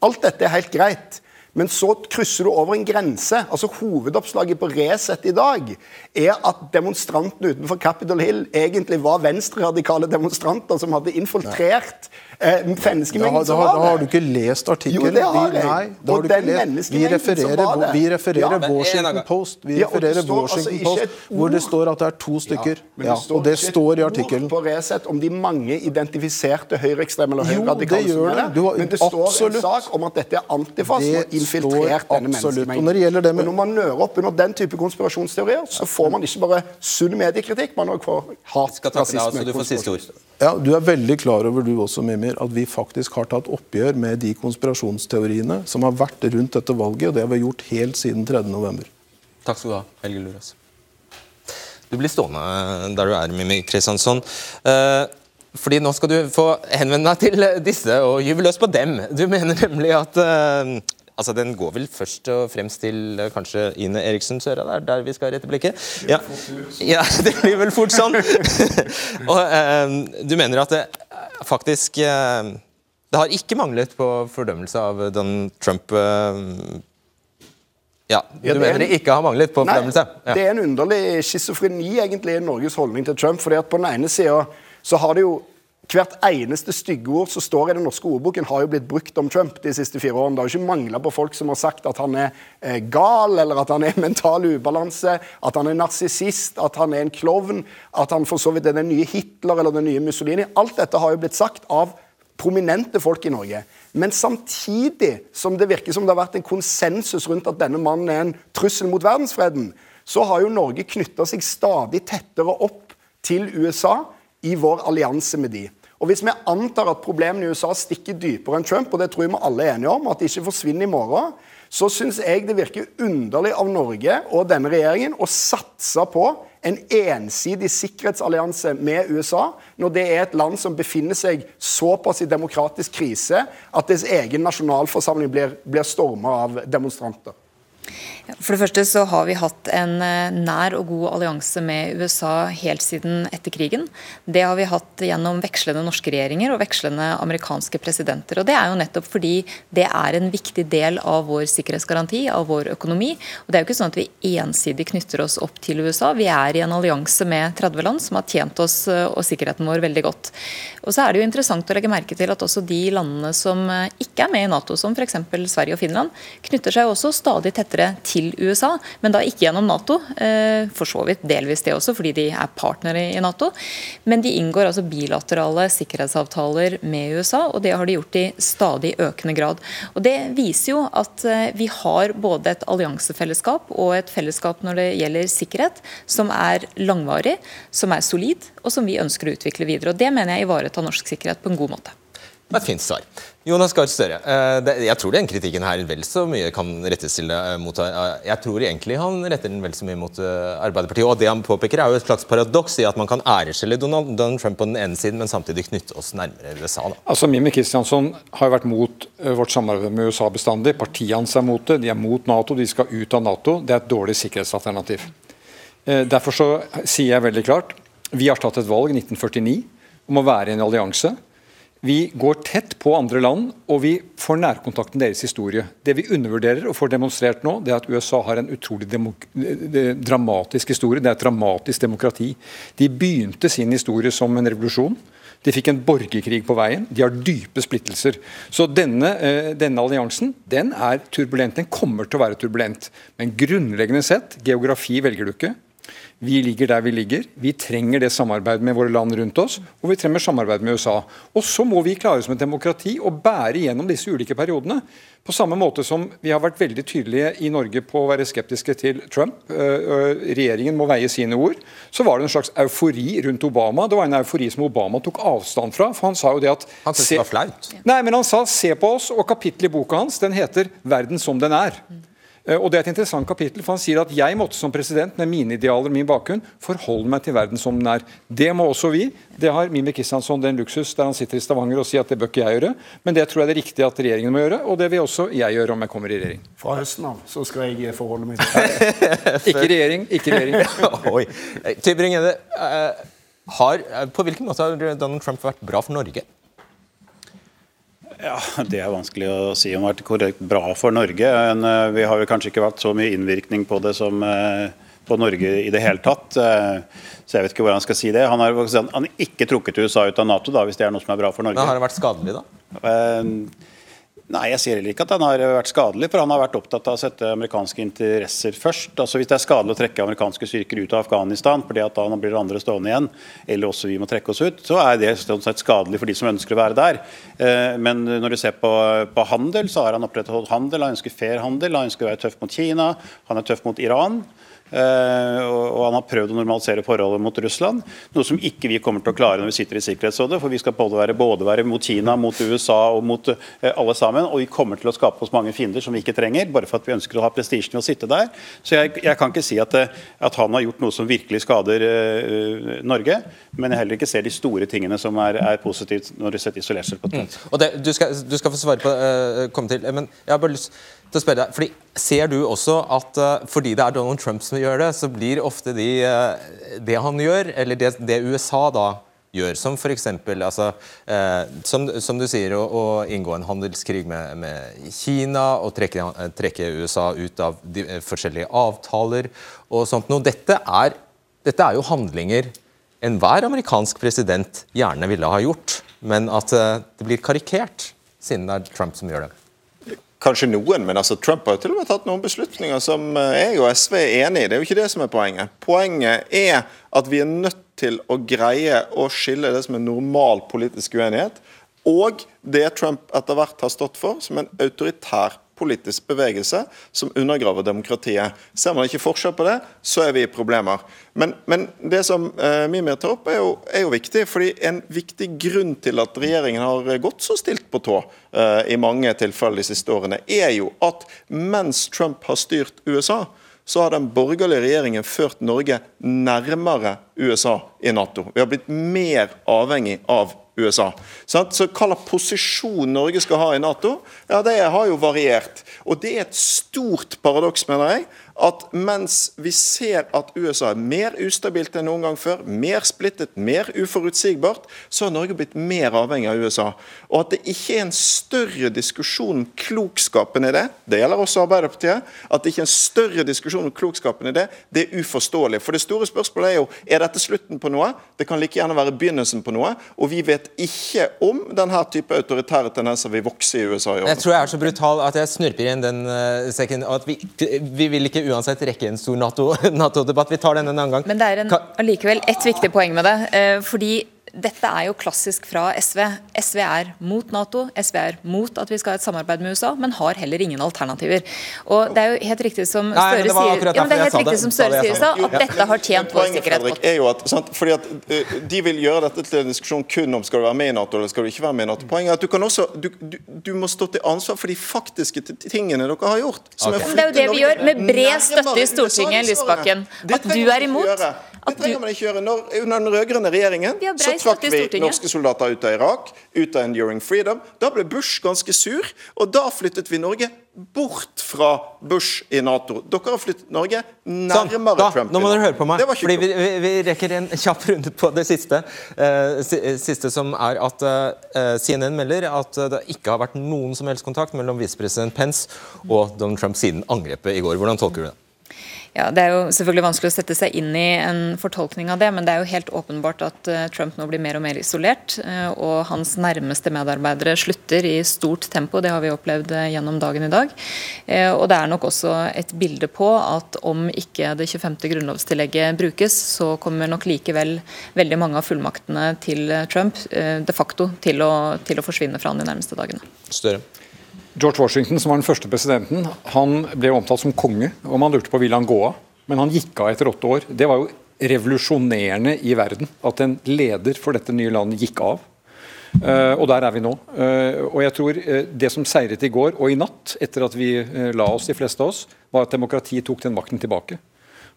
Alt dette er helt greit. Men så krysser du over en grense. Altså Hovedoppslaget på Resett i dag er at demonstrantene utenfor Capitol Hill egentlig var venstreradikale demonstranter som hadde infiltrert eh, menneskemengden som var der. Da har du ikke lest artikkelen. Jo, det har jeg. Nei, da har du ikke lest. Vi refererer, vi refererer ja, Washington Post, vi refererer ja, Washington altså Post, hvor det står at det er to stykker. Ja, det og det står i artikkelen. på Resett om de mange identifiserte høyreekstreme eller høyreradikale som er der. Men det står absolutt. en sak om at dette er antifas som har infiltrert denne menneskemengden. Når Men når man nører opp under den type konspirasjonsteorier, så får man ikke bare sunn mediekritikk, man også får hat, rasisme, ja, Du er veldig klar over du også, Mimir, at vi faktisk har tatt oppgjør med de konspirasjonsteoriene som har vært rundt dette valget, og det har vi gjort helt siden 3.11. Takk skal du ha, Helge Luras. Du blir stående der du er, Mimmi Kristiansson. Uh, fordi nå skal du få henvende deg til disse og gyve løs på dem. Du mener nemlig at uh, altså Den går vel først og fremst til uh, kanskje Ine Eriksen Søra, der, der vi skal rette blikket? Ja. ja, det blir vel fort sånn. og Du mener at det faktisk Det har ikke manglet på fordømmelse av Donald Trump ja, Du ja, mener det ikke har manglet på fordømmelse? Ja. Det er en underlig schizofreni egentlig i Norges holdning til Trump. fordi at På den ene sida så har det jo Hvert eneste stygge ord som står i den norske ordboken, har jo blitt brukt om Trump de siste fire årene. Det har jo ikke mangla på folk som har sagt at han er eh, gal, eller at han er mental ubalanse, at han er narsissist, at han er en klovn, at han for så vidt er den nye Hitler eller den nye Mussolini. Alt dette har jo blitt sagt av prominente folk i Norge. Men samtidig som det virker som det har vært en konsensus rundt at denne mannen er en trussel mot verdensfreden, så har jo Norge knytta seg stadig tettere opp til USA i vår allianse med de. Og Hvis vi antar at problemene i USA stikker dypere enn Trump, og det tror jeg vi alle er enige om, at de ikke forsvinner i morgen, så syns jeg det virker underlig av Norge og denne regjeringen å satse på en ensidig sikkerhetsallianse med USA, når det er et land som befinner seg såpass i demokratisk krise at dets egen nasjonalforsamling blir, blir storma av demonstranter. For det første så har vi hatt en eh, nær og god allianse med USA helt siden etter krigen. Det har vi hatt gjennom vekslende norske regjeringer og vekslende amerikanske presidenter. Og Det er jo nettopp fordi det er en viktig del av vår sikkerhetsgaranti, av vår økonomi. Og Det er jo ikke sånn at vi ensidig knytter oss opp til USA. Vi er i en allianse med 30 land som har tjent oss eh, og sikkerheten vår veldig godt. Og så er det jo interessant å legge merke til at også de landene som eh, ikke er med i Nato, som f.eks. Sverige og Finland, knytter seg også stadig tettere til til USA, men da ikke gjennom Nato. Eh, for så vidt delvis det også, fordi de er partnere i Nato. Men de inngår altså bilaterale sikkerhetsavtaler med USA, og det har de gjort i stadig økende grad. Og Det viser jo at eh, vi har både et alliansefellesskap og et fellesskap når det gjelder sikkerhet, som er langvarig, som er solid, og som vi ønsker å utvikle videre. Og Det mener jeg ivaretar norsk sikkerhet på en god måte. Et fint svar. Jonas Gahr Støre, eh, jeg tror den kritikken her vel så mye kan rettes til eh, mot eh, Jeg tror egentlig han retter den vel så mye mot Arbeiderpartiet. Og det han påpeker, er jo et slags paradoks i at man kan æreskjelle Donald Trump på den ene siden, men samtidig knytte oss nærmere USA. Da. Altså, Mimmi Kristiansson har jo vært mot vårt samarbeid med USA bestandig. Partiet hans er mot det. De er mot Nato, de skal ut av Nato. Det er et dårlig sikkerhetsalternativ. Derfor så sier jeg veldig klart vi har tatt et valg 1949 om å være i en allianse vi går tett på andre land, og vi får nærkontakten deres historie. Det vi undervurderer og får demonstrert nå, det er at USA har en utrolig dramatisk historie. Det er et dramatisk demokrati. De begynte sin historie som en revolusjon. De fikk en borgerkrig på veien. De har dype splittelser. Så denne, eh, denne, alliansen den er turbulent. Den kommer til å være turbulent. Men grunnleggende sett, geografi velger du ikke. Vi ligger der vi ligger. Vi trenger det samarbeidet med våre land rundt oss, og vi trenger samarbeid med USA. Og så må vi klare som et demokrati å bære gjennom disse ulike periodene. På samme måte som vi har vært veldig tydelige i Norge på å være skeptiske til Trump. Regjeringen må veie sine ord. Så var det en slags eufori rundt Obama. Det var en eufori som Obama tok avstand fra. for Han sa jo det at Han syntes det var flaut? Nei, men han sa 'se på oss', og kapittelet i boka hans den heter 'Verden som den er'. Eh, og Det er et interessant kapittel, for han sier at jeg måtte som president med mine idealer og min bakgrunn forholde meg til verden som den er. Det må også vi. Det har Mimir Kristiansson den luksus der han sitter i Stavanger og sier at det bør ikke jeg gjøre. Men det tror jeg det er riktig at regjeringen må gjøre, og det vil også jeg gjøre om jeg kommer i regjering. Fra høsten av så skal jeg forholde meg til det. ikke regjering, ikke regjering. Oi. Tybring-Gjedde, eh, på hvilken måte har Donald Trump vært bra for Norge? Ja, Det er vanskelig å si om det har vært korrekt bra for Norge. Men eh, vi har jo kanskje ikke vært så mye innvirkning på det som eh, på Norge i det hele tatt. Eh, så jeg vet ikke hvordan jeg skal si det. Han har, han har ikke trukket USA ut av Nato, da, hvis det er noe som er bra for Norge. Men Har det vært skadelig, da? Nei, jeg sier heller ikke at han har vært skadelig, for han har vært opptatt av å sette amerikanske interesser først. Altså Hvis det er skadelig å trekke amerikanske styrker ut av Afghanistan fordi at da blir det andre stående igjen, eller også vi må trekke oss ut, så er det sånn sett skadelig for de som ønsker å være der. Eh, men når du ser på, på handel, så har han opprettholdt handel. Han ønsker fair handel, han ønsker å være tøff mot Kina, han er tøff mot Iran. Uh, og han har prøvd å normalisere forholdet mot Russland, noe som ikke vi kommer til å klare når vi sitter i Sikkerhetsrådet. For vi skal både være, både være mot Kina, mot USA og mot uh, alle sammen. Og vi kommer til å skape oss mange fiender som vi ikke trenger, bare for at vi ønsker å ha prestisjen i å sitte der. Så jeg, jeg, kan ikke si at, at, han har gjort noe som virkelig skader uh, Norge, men jeg heller ikke ser de store tingene som er, er positivt når du setter isolert seg på det. Mm. Og det, du, skal, du, skal, få svare på komme til, men jeg har bare lyst til å spørre deg, fordi Ser du også at uh, fordi det er Donald Trump som gjør det, så blir ofte de, uh, det han gjør, eller det, det, USA da gjør, som f.eks. Altså, uh, som, som, du sier, å, å, inngå en handelskrig med, med Kina og trekke, trekke, USA ut av de, forskjellige avtaler og sånt noe. Dette er, dette er jo handlinger enhver amerikansk president gjerne ville ha gjort, men at det blir karikert siden det er Trump som gjør det. Kanskje noen, men altså Trump har jo til og med tatt noen beslutninger som eh, jeg og SV er enig i. Det er jo ikke det som er poenget. Poenget er at vi er nødt til å greie å skille det som er normal politisk uenighet, og det Trump etter hvert har stått for, som en autoritær politisk bevegelse som undergraver demokratiet. Ser man ikke forskjell på det, så er vi i problemer. Men, men det som eh, Mimir tar opp, er jo, er jo, viktig. fordi En viktig grunn til at regjeringen har gått så stilt på tå eh, i mange tilfeller de siste årene, er jo at mens Trump har styrt USA, så har den borgerlige regjeringen ført Norge nærmere USA i Nato. Vi har blitt mer avhengig av USA. Så hva slags posisjon Norge skal ha i Nato, ja, det har jo variert. Og det er et stort paradoks, mener jeg, at mens vi ser at USA er mer ustabilt enn noen gang før, mer splittet, mer uforutsigbart, så har Norge blitt mer avhengig av USA. Og at det ikke er en større diskusjon om klokskapen i det, det gjelder også Arbeiderpartiet, at det ikke er en større diskusjon om klokskapen i det, det er uforståelig. For det store spørsmålet er jo er dette slutten på noe? Det kan like gjerne være begynnelsen på noe. Og vi vet ikke om denne type autoritære tendenser vil vokse i USA i år. Jeg tror jeg er så brutal at jeg snurper igjen den uh, sekken. at vi, vi vil ikke uansett rekke en stor Nato-debatt. NATO vi tar den en annen gang. Men det er en, allikevel ett viktig poeng med det. Eh, fordi dette er jo klassisk fra SV. SV er mot Nato, SV er mot at vi skal ha et samarbeid med USA, men har heller ingen alternativer. Og Det er jo helt riktig som Støre sier ja, det er helt riktig som Støre sier sa, at dette har tjent vår sikkerhet godt. Er jo at, sant, fordi at uh, De vil gjøre dette til en diskusjon kun om skal du være med i Nato eller skal du ikke være med i Nato. Poenget er at du kan også, du, du, du må stå til ansvar for de faktiske tingene dere har gjort. Okay. det er jo det vi gjør, med bred støtte i Stortinget, Lysbakken. At du er imot. Det trenger man ikke gjøre. Når, under den rød-grønne regjeringen så trakk vi norske soldater ut av Irak, ut av Enduring Freedom. Da ble Bush ganske sur, og da flyttet vi Norge bort fra Bush i Nato. Dere har flyttet Norge nærmere sånn, da, Trump. Nå må dere høre på meg, fordi vi, vi, vi, rekker en kjapp runde på det siste. Uh, siste som er at uh, eh, CNN melder at det ikke har vært noen som helst kontakt mellom visepresident Pence og Donald Trump siden angrepet i går. Hvordan tolker du det? Ja, Det er jo selvfølgelig vanskelig å sette seg inn i en fortolkning av det, men det er jo helt åpenbart at uh, Trump nå blir mer og mer isolert. Uh, og hans nærmeste medarbeidere slutter i stort tempo. Det har vi opplevd uh, gjennom dagen i dag. og det er nok også et bilde på at om ikke det 25. grunnlovstillegget brukes, så kommer nok likevel veldig mange av fullmaktene til Trump de facto til å, til å forsvinne fra han de nærmeste dagene. Større. George Washington, som var den første presidenten, han ble omtalt som konge. og Man lurte på ville han gå av, men han gikk av etter åtte år. Det var jo revolusjonerende i verden at en leder for dette nye landet gikk av. Uh, og der er vi nå. Uh, og jeg tror uh, Det som seiret i går og i natt, etter at vi la oss, de fleste av oss, var at demokratiet tok den makten tilbake.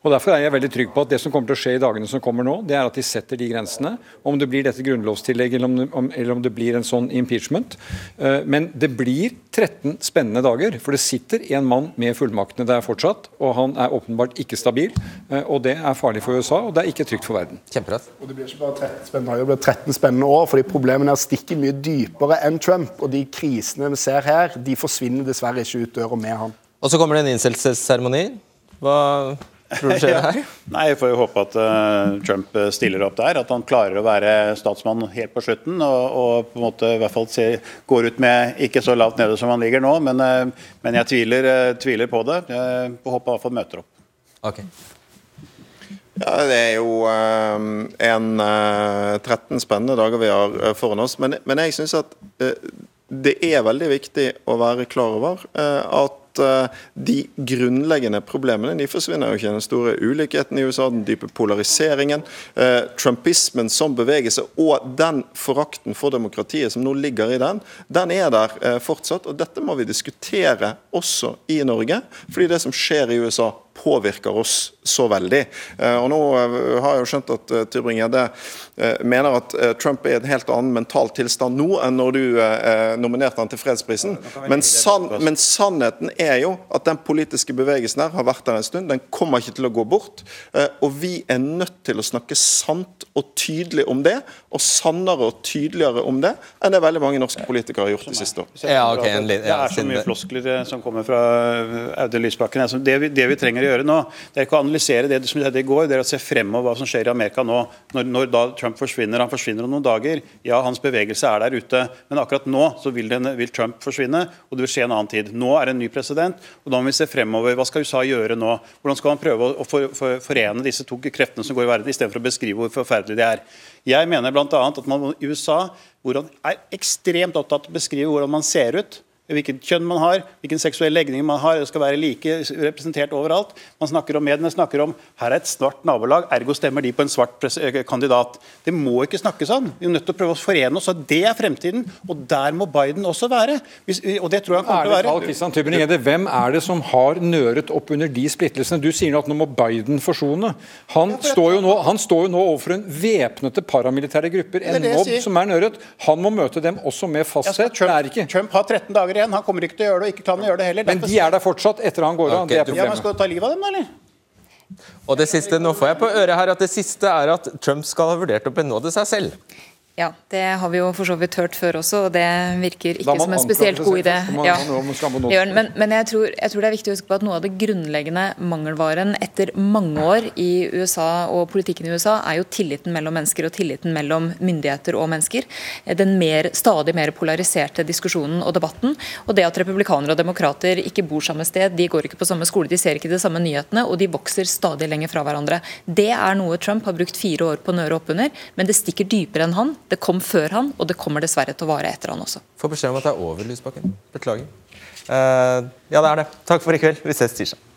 Og Derfor er jeg veldig trygg på at det som kommer til å skje i dagene som kommer nå, det er at de setter de grensene. Om det blir dette grunnlovstillegget eller om, eller om det blir en sånn impeachment. Eh, men det blir 13 spennende dager. For det sitter en mann med fullmaktene der fortsatt, og han er åpenbart ikke stabil. Eh, og det er farlig for USA, og det er ikke trygt for verden. Kjemperett. Og Det blir ikke bare 13 spennende dager, det blir 13 spennende år. fordi Problemene er stikker mye dypere enn Trump. Og de krisene vi ser her, de forsvinner dessverre ikke ut døra med han. Og så kommer det en innstillelsesseremoni. Hva Tror du skjer her? Nei, Jeg får jo håpe at uh, Trump stiller opp der. At han klarer å være statsmann helt på slutten. Og, og på en måte i hvert fall se, går ut med ikke så lavt nede som han ligger nå. Men, uh, men jeg tviler, uh, tviler, på det. Jeg håper i hvert fall møter opp. Okay. Ja, Det er jo en 13 spennende dager vi har foran oss. Men, men jeg syns at det er veldig viktig å være klar over at at uh, de grunnleggende problemene de forsvinner jo ikke. Den store ulikheten i USA, den dype polariseringen, uh, trumpismen som bevegelse og den forakten for demokratiet som nå ligger i den, den er der uh, fortsatt. og Dette må vi diskutere også i Norge. fordi det som skjer i USA påvirker oss så veldig. Eh, og Nå eh, har jeg jo skjønt at uh, Tybring-Gjedde mener at Trump er i en helt annen mental tilstand nå enn når du nominerte han til fredsprisen. Men, sann, men, sannheten er jo at den politiske bevegelsen her har vært der en stund. Den kommer ikke til å gå bort. og vi er nødt til å snakke sant og tydelig om det, og sannere og tydeligere om det, enn det veldig mange norske politikere har gjort de siste årene. Ja, okay, det er så mye floskler som kommer fra Audun Lysbakken. Altså, det vi, det vi trenger å gjøre nå. Det er ikke å analysere det som skjedde i går, det er å se fremover hva som skjer i Amerika nå. Når, når da Trump forsvinner, han forsvinner om noen dager. Ja, hans bevegelse er der ute, men akkurat nå så vil, den, vil Trump forsvinne, og det vil skje en annen tid. Nå er det en ny president, og da må vi se fremover. Hva skal USA gjøre nå? Hvordan skal han prøve å for, for, forene disse to kreftene som går i verden, istedenfor å beskrive hvor forferdelig de er? Jeg mener bl.a. at man i USA, hvor han er ekstremt opptatt av å beskrive hvordan man ser ut, hvilket kjønn man har, hvilken seksuell legning man har. Det skal være like representert overalt. Man snakker om Mediene snakker om her er et svart nabolag, ergo stemmer de på en svart eh, kandidat. Det må ikke snakke sånn. Vi er nødt til å prøve å forene oss. og Det er fremtiden, og der må Biden også være. og det tror jeg han kommer til å være. Christian Tybring-Gjedde, Hvem er det som har nøret opp under de splittelsene? Du sier nå at nå må Biden forsone. Han, ja, står, jo nå, han står jo nå overfor en væpnete paramilitære grupper, en mobb som er nøret. Han må møte dem også med fasthet. Trump, Trump har 13 dager igjen. Han kommer ikke til å gjøre det, og ikke kan gjøre det heller. Men de er der fortsatt etter han går av? Okay. Det er problemet. Ja, men Skal du ta livet av dem, da, eller? Og det siste, Nå får jeg på øret her at det siste er at Trump skal ha vurdert å benåde seg selv. Ja, det har vi jo for så vidt hørt før også, og det virker ikke som en spesielt god idé. Ja. Men, men jeg, tror, jeg, tror, det er viktig å huske på at noe av det grunnleggende mangelvaren etter mange år i USA og politikken i USA, er jo tilliten mellom mennesker og tilliten mellom myndigheter og mennesker. Den mer, stadig mer polariserte diskusjonen og debatten. Og det at republikanere og demokrater ikke bor samme sted, de går ikke på samme skole, de ser ikke de samme nyhetene, og de vokser stadig lenger fra hverandre. Det er noe Trump har brukt fire år på å nøre opp under, men det stikker dypere enn han. Det kom før han, og det kommer dessverre til å vare etter han også. Får beskjed om at det er over, Lysbakken. Beklager. Uh, ja, det er det. Takk for i kveld. Vi ses tirsdag.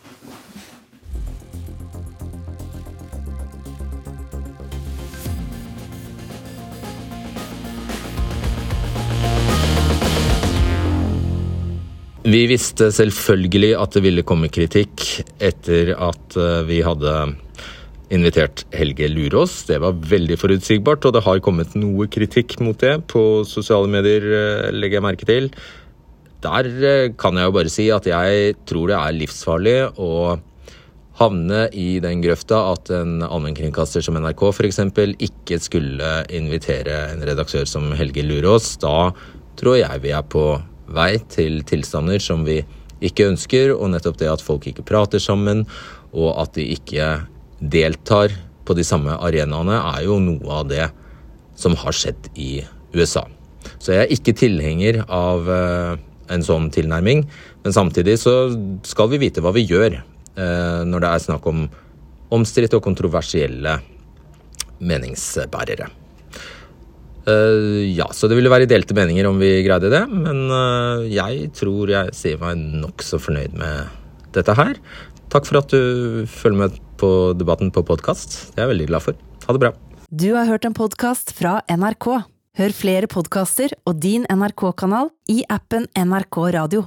Vi visste selvfølgelig at det ville komme kritikk etter at eh, vi hadde invitert Helge Lurås. Det var veldig forutsigbart, og det har kommet noe kritikk mot det på sosiale medier, eh, legger jeg merke til. Der eh, kan jeg jo bare si at jeg tror det er livsfarlig å havne i den grøfta at en allmennkringkaster som NRK f.eks. ikke skulle invitere en redaktør som Helge Lurås. Da tror jeg vi er på vei til tilstander som vi ikke ønsker, og nettopp det at folk ikke prater sammen, og at de ikke deltar på de samme arenaene, er jo noe av det som har skjedd i USA. Så jeg er ikke tilhenger av eh, en sånn tilnærming, men samtidig så skal vi vite hva vi gjør eh, når det er snakk om omstridte og kontroversielle meningsbærere. Uh, ja, så det ville være delte meninger om vi greide det, men jeg tror jeg sier meg nokså fornøyd med dette her. Takk for at du følger med på debatten på podkast. Det er jeg veldig glad for. Ha det bra. Du har hørt en podkast fra NRK. Hør flere podkaster og din NRK-kanal i appen NRK Radio.